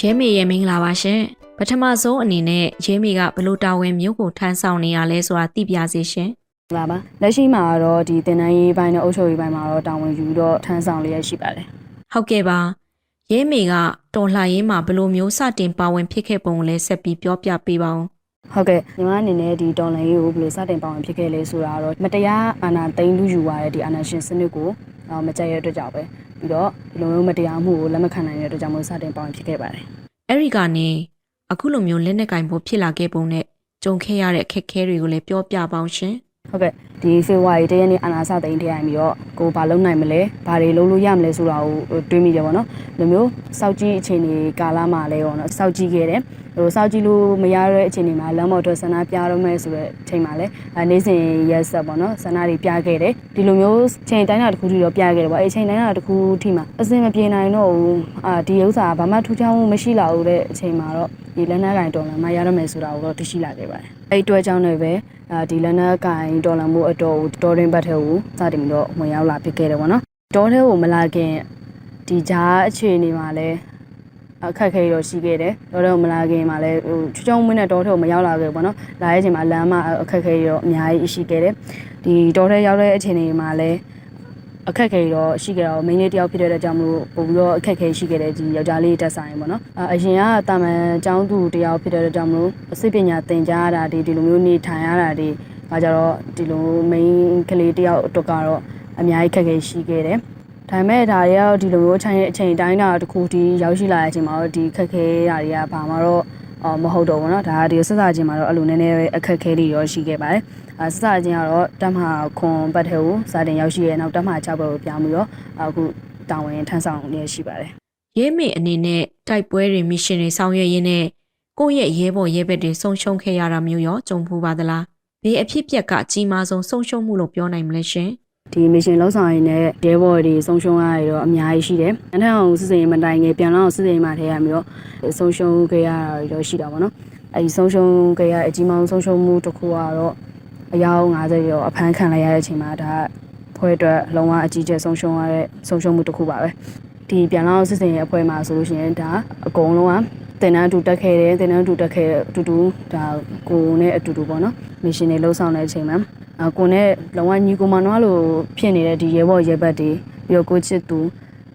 ရဲမေရဲ့မင်္ဂလာပါရှင်ပထမဆုံးအနေနဲ့ရဲမေကဘလို့တာဝန်မျိုးကိုထမ်းဆောင်နေရလဲဆိုတာသိပြစေရှင်လာပါလက်ရှိမှာတော့ဒီတင်တန်းရေးပိုင်းနဲ့အုပ်ချုပ်ရေးပိုင်းမှာတော့တာဝန်ယူတော့ထမ်းဆောင်လျက်ရှိပါတယ်ဟုတ်ကဲ့ပါရဲမေကတော်လှန်ရေးမှာဘလို့မျိုးစတင်ပါဝင်ဖြစ်ခဲ့ပုံကိုလည်းဆက်ပြီးပြောပြပေးပါဦးဟုတ်ကဲ့ညီမအနေနဲ့ဒီတော်လိုင်းရေးကိုဘယ်လိုစတင်ပါဝင်ဖြစ်ခဲ့လဲဆိုတာတော့မတရားအာဏာသိမ်းလူယူရတဲ့ဒီအာဏာရှင်စနစ်ကိုအော်မကြိုက်ရတဲ့အတွက်ကြောင့်ပဲ ပြီးတော့ဒီလိုမျိုးမတရားမှုကိုလက်မခံနိုင်တဲ့အတွက်ကြောင့်မို့စတင်ပါဝင်ဖြစ်ခဲ့ပါတယ်အဲ့ဒီကနေအခုလိုမျိုးလက်နက်ကင်ဖို့ဖြစ်လာခဲ့ပုံနဲ့ကြုံခဲ့ရတဲ့အခက်အခဲတွေကိုလည်းပြောပြပါအောင်ရှင်ဟုတ်ကဲ့ဒီဖေဖော်ဝါရီတရက်နေ့အာဏာစသိမ်းတရားပြီးတော့ကိုဘာလုပ်နိုင်မလဲဘာတွေလုပ်လို့ရမလဲဆိုတာကိုတွေးမိတယ်ပေါ့နော်ဒီလိုမျိုးစောက်ကြီးအခြေအနေကာလမှာလဲပေါ့နော်စောက်ကြီးခဲ့တယ်ဟိုစောက်ကြီးလို့မရတဲ့အခြေအနေမှာလမ်းပေါ်ထွက်ဆန္ဒပြတော့မယ်ဆိုတဲ့အချိန်မှာလဲအဲနေ့စဉ်ရက်ဆက်ပေါ့နော်ဆန္ဒတွေပြခဲ့တယ်ဒီလိုမျိုးချိန်တိုင်းတာတစ်ခုထိတော့ပြခဲ့တယ်ပေါ့အဲချိန်တိုင်းတာတစ်ခုထိမှာအစင်မပြေနိုင်တော့ဘူးအာဒီဥစ္စာကဘာမှထူးခြားမှုမရှိလာဘူးတဲ့အချိန်မှာတော့ဒီလက်နက်ကင်တော်လာမှရရမယ်ဆိုတာကိုတော့သိရှိလာခဲ့ပါတယ်အဲ့ဒီအတွက်ကြောင့်လည်းပဲအာဒီလက်နက်ကင်တော်လာမှုအတော်ကိုတော်ရင်ဘတ်ထဲကိုစတင်ပြီးတော့ဝင်ရောက်လာဖြစ်ခဲ့တယ်ပေါ့နော်တော်ထဲကိုမလာခင်ဒီကြားအခြေအနေမှာလည်း အခက်အခဲတော့ရှိခဲ့တယ်တော်ထဲကိုမလာခင်မှာလည်းဟိုချွချောင်းမွေးနဲ့တော်ထဲကိုမရောက်လာခဲ့ဘူးပေါ့နော်လာတဲ့အချိန်မှာလမ်းမှာအခက်အခဲတော့အများကြီးရှိခဲ့တယ်ဒီတော်ထဲရောက်တဲ့အခြေအနေမှာလည်းအခက်အခဲတော့ရှိကြတော့မိန်းလေးတယောက်ဖြစ်တဲ့အတွက်ကြောင့်မလို့ပို့ပြီးတော့အခက်အခဲရှိခဲ့တဲ့ဒီယောက်ျားလေးတက်ဆိုင်ပေါ့နော်အအရင်ကတာမန်အကြောင်းသူတယောက်ဖြစ်တဲ့အတွက်ကြောင့်မလို့အစိပညာသင်ကြားရတာဒီဒီလိုမျိုးနေထိုင်ရတာဒီဒါကြတော့ဒီလိုမိန်းကလေးတယောက်အတွက်ကတော့အများကြီးခက်ခဲရှိခဲ့တယ် ဒါပေမဲ့ဒါတွေကတော့ဒီလိုမျိုးအချိန်အချိန်တိုင်းတာတစ်ခုဒီရောက်ရှိလာတဲ့အချိန်မှာတော့ဒီခက်ခဲတာတွေကဘာမှတော့အော်မဟုတ်တော့ဘူးเนาะဒါကဒီဆက်စားခြင်းမှာတော့အဲ့လိုနည်းနည်းအခက်ခဲတွေရောရှိခဲ့ပါတယ်အဲဆက်စားခြင်းကတော့တက်မဟာခွန်ဘတ်ထဲကိုစတင်ရောက်ရှိရဲ့နောက်တက်မဟာ6ဘက်ကိုပြောင်းပြီးတော့အခုတာဝန်ထမ်းဆောင်နေရှိပါတယ် ရဲမေအနေနဲ့တိုက်ပွဲတွေမစ်ရှင်တွေဆောင်ရွက်ရင်းနဲ့ကိုယ့်ရဲ့ရဲဘော်ရဲဘက်တွေဆုံးရှုံးခဲ့ရတာမျိုးရောကြုံဖူးပါသလားဘေးအဖြစ်အပျက်ကအကြီးမားဆုံးဆုံးရှုံးမှုလို့ပြောနိုင်မလဲရှင် ဒီမရှင်လောက်ဆောင်ရင်းနဲ့ရဲဘော်တွေဆုံးရှုံးရရတော့အများကြီးရှိတယ်။အထက်အောင်စစ်စင်ရေးမတိုင်ငယ်ပြန်လာအောင်စစ်စင်ရေးမှာထဲရပြီးတော့ဆုံးရှုံးခဲ့ရတာတွေတော့ရှိတာပေါ့နော်။အဲဒီဆုံးရှုံးခဲ့ရအကြီးမားဆုံးဆုံးရှုံးမှုတစ်ခုကတော့အယောက်50ကျော်အဖမ်းခံလိုက်ရတဲ့အချိန်မှာဒါဖွဲ့အတွက်လုံးဝအကြီးကျယ်ဆုံးရှုံးရတဲ့ဆုံးရှုံးမှုတစ်ခုပါပဲ။ဒီပြန်လာအောင်စစ်စင်ရေးအဖွဲ့မှာဆိုလို့ရှိရင်ဒါအကုန်လုံးကတင်တန်းအတူတက်ခဲ့တယ်တင်တန်းအတူတက်ခဲ့အတူတူဒါကိုနဲ့အတူတူပေါ့နော်မရှင်တွေလှုပ်ဆောင်တဲ့အချိန်မှာအ ကိုနဲ့လုံဝညီကိုမနောလို့ဖြစ်နေတဲ့ဒီရဲဘော်ရဲဘက်တွေပြီးတော့ကိုချစ်သူ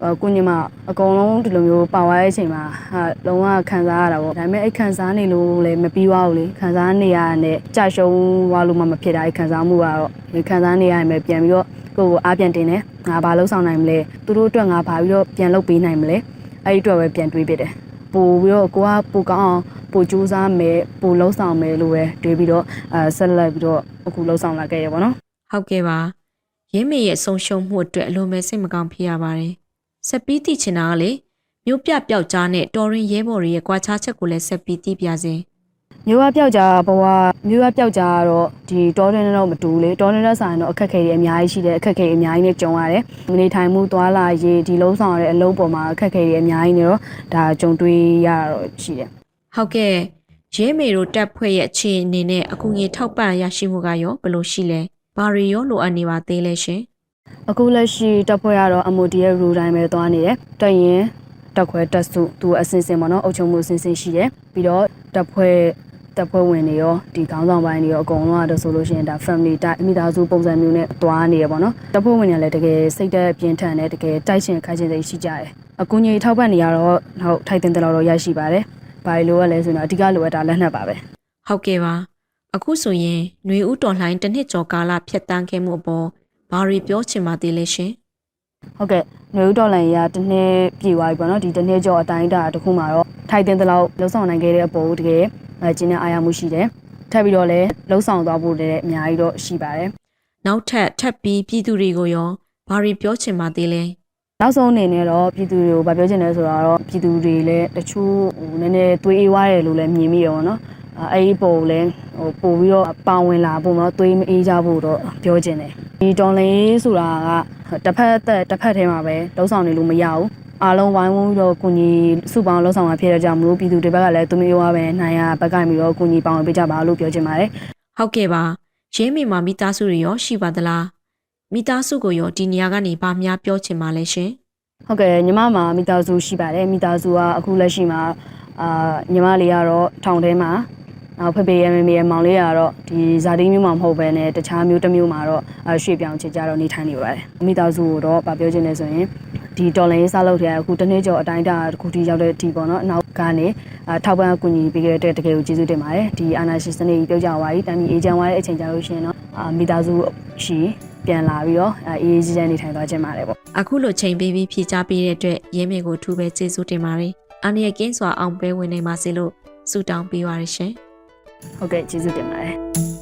အကိုညီမအကုန်လုံးဒီလိုမျိုးပါသွားတဲ့အချိန်မှာဟာလုံးဝခံစားရတာပေါ့ဒါပေမဲ့အဲ့ခံစားနေလို့လည်းမပြီးသွားဘူးလေခံစားနေရတဲ့ကြာရှုံးသွားလို့မှမဖြစ်တာအဲ့ခံစားမှုကတော့ဒီခံစားနေရရင်ပဲပြန်ပြီးတော့ကိုယ်ကိုအားပြန်တင်တယ်ငါဘာလို့ဆောင်နိုင်မလဲသူတို့အတွက်ငါဘာပြီးတော့ပြန်လုပ်ပေးနိုင်မလဲအဲ့ဒီအတွက်ပဲပြန်တွေးပြတယ် ပို့ပြီးတော့ကိုကပိုကောင်းအောင်ပို့ကြိုးစားမယ်ပို့လှုပ်ဆောင်မယ်လို့ပဲတွေးပြီးတော့အဲဆက်လက်ပြီးတော့အခုလှုပ်ဆောင်လာခဲ့ရပါတော့ဟုတ်ကဲ့ပါရဲမေရဲ့ဆုံးရှုံးမှုအတွက်အလိုမဲ့စိတ်မကောင်းဖြစ်ရပါတယ်ဆက်ပြီးသိချင်တာကလေမျိုးပြပျောက်ကြားနဲ့တော်ရင်ရဲဘော်တွေရဲ့ကြွားချချက်ကိုလည်းဆက်ပြီးသိပြစေ မျိုးကပျောက်ကြားဘဝမျိုးကပျောက်ကြားကတော့ဒီတောတွင်းနဲ့တော့မတူလေတောတွင်းနဲ့ဆိုင်တော့အခက်အခဲတွေအများကြီးရှိတယ်အခက်အခဲအများကြီးနဲ့ကြုံရတယ်နေထိုင်မှုသွားလာရေးဒီလုံးဆောင်ရတဲ့အလုပ်ပေါ်မှာအခက်အခဲတွေအများကြီးနေတော့ဒါကြုံတွေ့ရတော့ရှိတယ်ဟုတ်ကဲ့ရဲမေတို့တက်ဖွဲ့ရဲ့အခြေအနေနဲ့အကူအညီထောက်ပံ့ရရှိမှုကရောဘယ်လိုရှိလဲဘာတွေရောလိုအပ်နေပါသေးလဲရှင်အခုလက်ရှိတက်ဖွဲ့ရတော့ MOD ရဲ့ rule တိုင်းပဲသွားနေတယ်။တက်ရင်တက်ခွဲတက်စုသူအစင်စင်ပေါ့နော်အုပ်ချုပ်မှုအစင်စင်ရှိတယ်။ပြီးတော့တက်ဖွဲ့ တက်ဖွဲ့ဝင်တွေရောဒီခေါင်းဆောင်ပိုင်းတွေရောအကုန်လုံးကတော့ဆိုလို့ရှိရင်ဒါ family တိုက်မိသားစုပုံစံမျိုးနဲ့သွားနေရပေါ့နော်။တက်ဖွဲ့ဝင်တွေလည်းတကယ်စိတ်သက်ပြင်းထန်တယ်တကယ်တိုက်ရှင်ခိုက်ရှင်စိတ်ရှိကြတယ်။အကူအညီထောက်ပံ့နေရတော့ဟုတ်ထိုက်တင်တယ်လို့တော့ရရှိပါတယ်။ဘာလို့လဲဆိုတော့အဓိကလိုအပ်တာလက်နက်ပါပဲ ဟုတ်ကဲ့ပါအခုဆိုရင်ຫນွေဦးတော်လှိုင်းတစ်နှစ်ကျော်ကာလဖြတ်တန်းခဲ့မှုအပေါ်ဘာတွေပြောချင်ပါသေးလဲရှင် ဟုတ်ကဲ့ຫນွေဦးဒေါ်လာရတစ်နှစ်ပြည့်သွားပြီပေါ့နော်ဒီတစ်နှစ်ကျော်အတိုင်းအတာတစ်ခုမှာတော့ထိုက်တင်တဲ့လောက်လှုပ်ဆောင်နိုင်ခဲ့တဲ့အပေါ်တကယ်အဲ ကျင်းတဲ့အားရမှုရှိတယ်ထပ်ပြီးတော့လည်းလှုပ်ဆောင်သွားဖို့လည်းအများကြီးတော့ရှိပါတယ်နောက်ထပ်ထပ်ပြီးပြည်သူတွေကိုရောဘာတွေပြောချင်ပါသေးလဲနောက်ဆုံးအနေနဲ့တော့ပြည်သူတွေကိုဗာပြောချင်တယ်ဆိုတော့ပြည်သူတွေလည်းတချို့ဟိုနည်းနည်းသွေးအေးွားတယ်လို့လည်းမြင်မိရပါတော့အဲအဲ့ဒီပုံလည်းဟိုပို့ပြီးတော့ပါဝင်လာဖို့တော့သွေးမအေးကြဖို့တော့ပြောချင်တယ်ဒီဒေါ်လင်းဆိုတာကတစ်ဖက်သက်တစ်ဖက်ထဲမှာပဲလှုပ်ဆောင်နေလို့မရဘူး အားလုံးဝိုင်းဝန်းပြီးတော့ကိုကြီးစုပေါင်းလှုပ်ဆောင်မှာဖြစ်တဲ့ကြောင့်မလို့ပြည်သူတွေဘက်ကလည်းသူမျိုးဝါပဲနိုင်ရဘက်ကပြီးတော့ကိုကြီးပေါဝင်ပေးကြပါလို့ပြောချင်ပါတယ်ဟုတ်ကဲ့ပါရဲမေမှာမိသားစုတွေရောရှိပါသလားမိသားစုကိုရောဒီနေရာကနေဘာများပြောချင်ပါလဲရှင်ဟုတ်ကဲ့ညီမမှာမိသားစုရှိပါတယ်မိသားစုကအခုလက်ရှိမှာအာညီမလေးကတော့ထောင်ထဲမှာ နောက်ဖေဖေရမေမေရမောင်လေးကတော့ဒီဇာတိမျိုးမှာမဟုတ်ဘဲနဲ့တခြားမျိုးတစ်မျိုးမှာတော့အရွှေ့ပြောင်းချေကြတော့နေထိုင်နေပါတယ်မိသားစုကိုတော့ဗာပြောချင်တယ်ဆိုရင်ဒီတော်လိုင်းရေးစားလုပ်တဲ့အခုတစ်နေ့ကျော်အတိုင်းအတာတစ်ခုထိရောက်တဲ့အထိပေါ့နော်နောက်ကနေအာထောက်ပံ့အကူအညီပေးခဲ့တဲ့တကယ်ကိုကျေးဇူးတင်ပါတယ်ဒီအာနာရှင်စနေကြီးပြောကြပါပြီတမ်းပြီးအေဂျင့်ဝါတဲ့အချိန်ကြာလို့ရှိရင်တော့အာမိသားစုရှိပြန်လာပြီးတော့အာအေးအေးချမ်းချမ်းနေထိုင်သွားခြင်းပါတယ်ပေါ့အခုလိုချိန်ပေးပြီးဖြေချပေးတဲ့အတွက်ရဲမေကိုထူပဲကျေးဇူးတင်ပါတယ်။အာနီယကင်းစွာအောင်ပွဲဝင်နေပါစေလို့ဆုတောင်းပေးပါရရှင်။ ဟုတ်ကဲ့ကျေးဇူးတင်ပါတယ်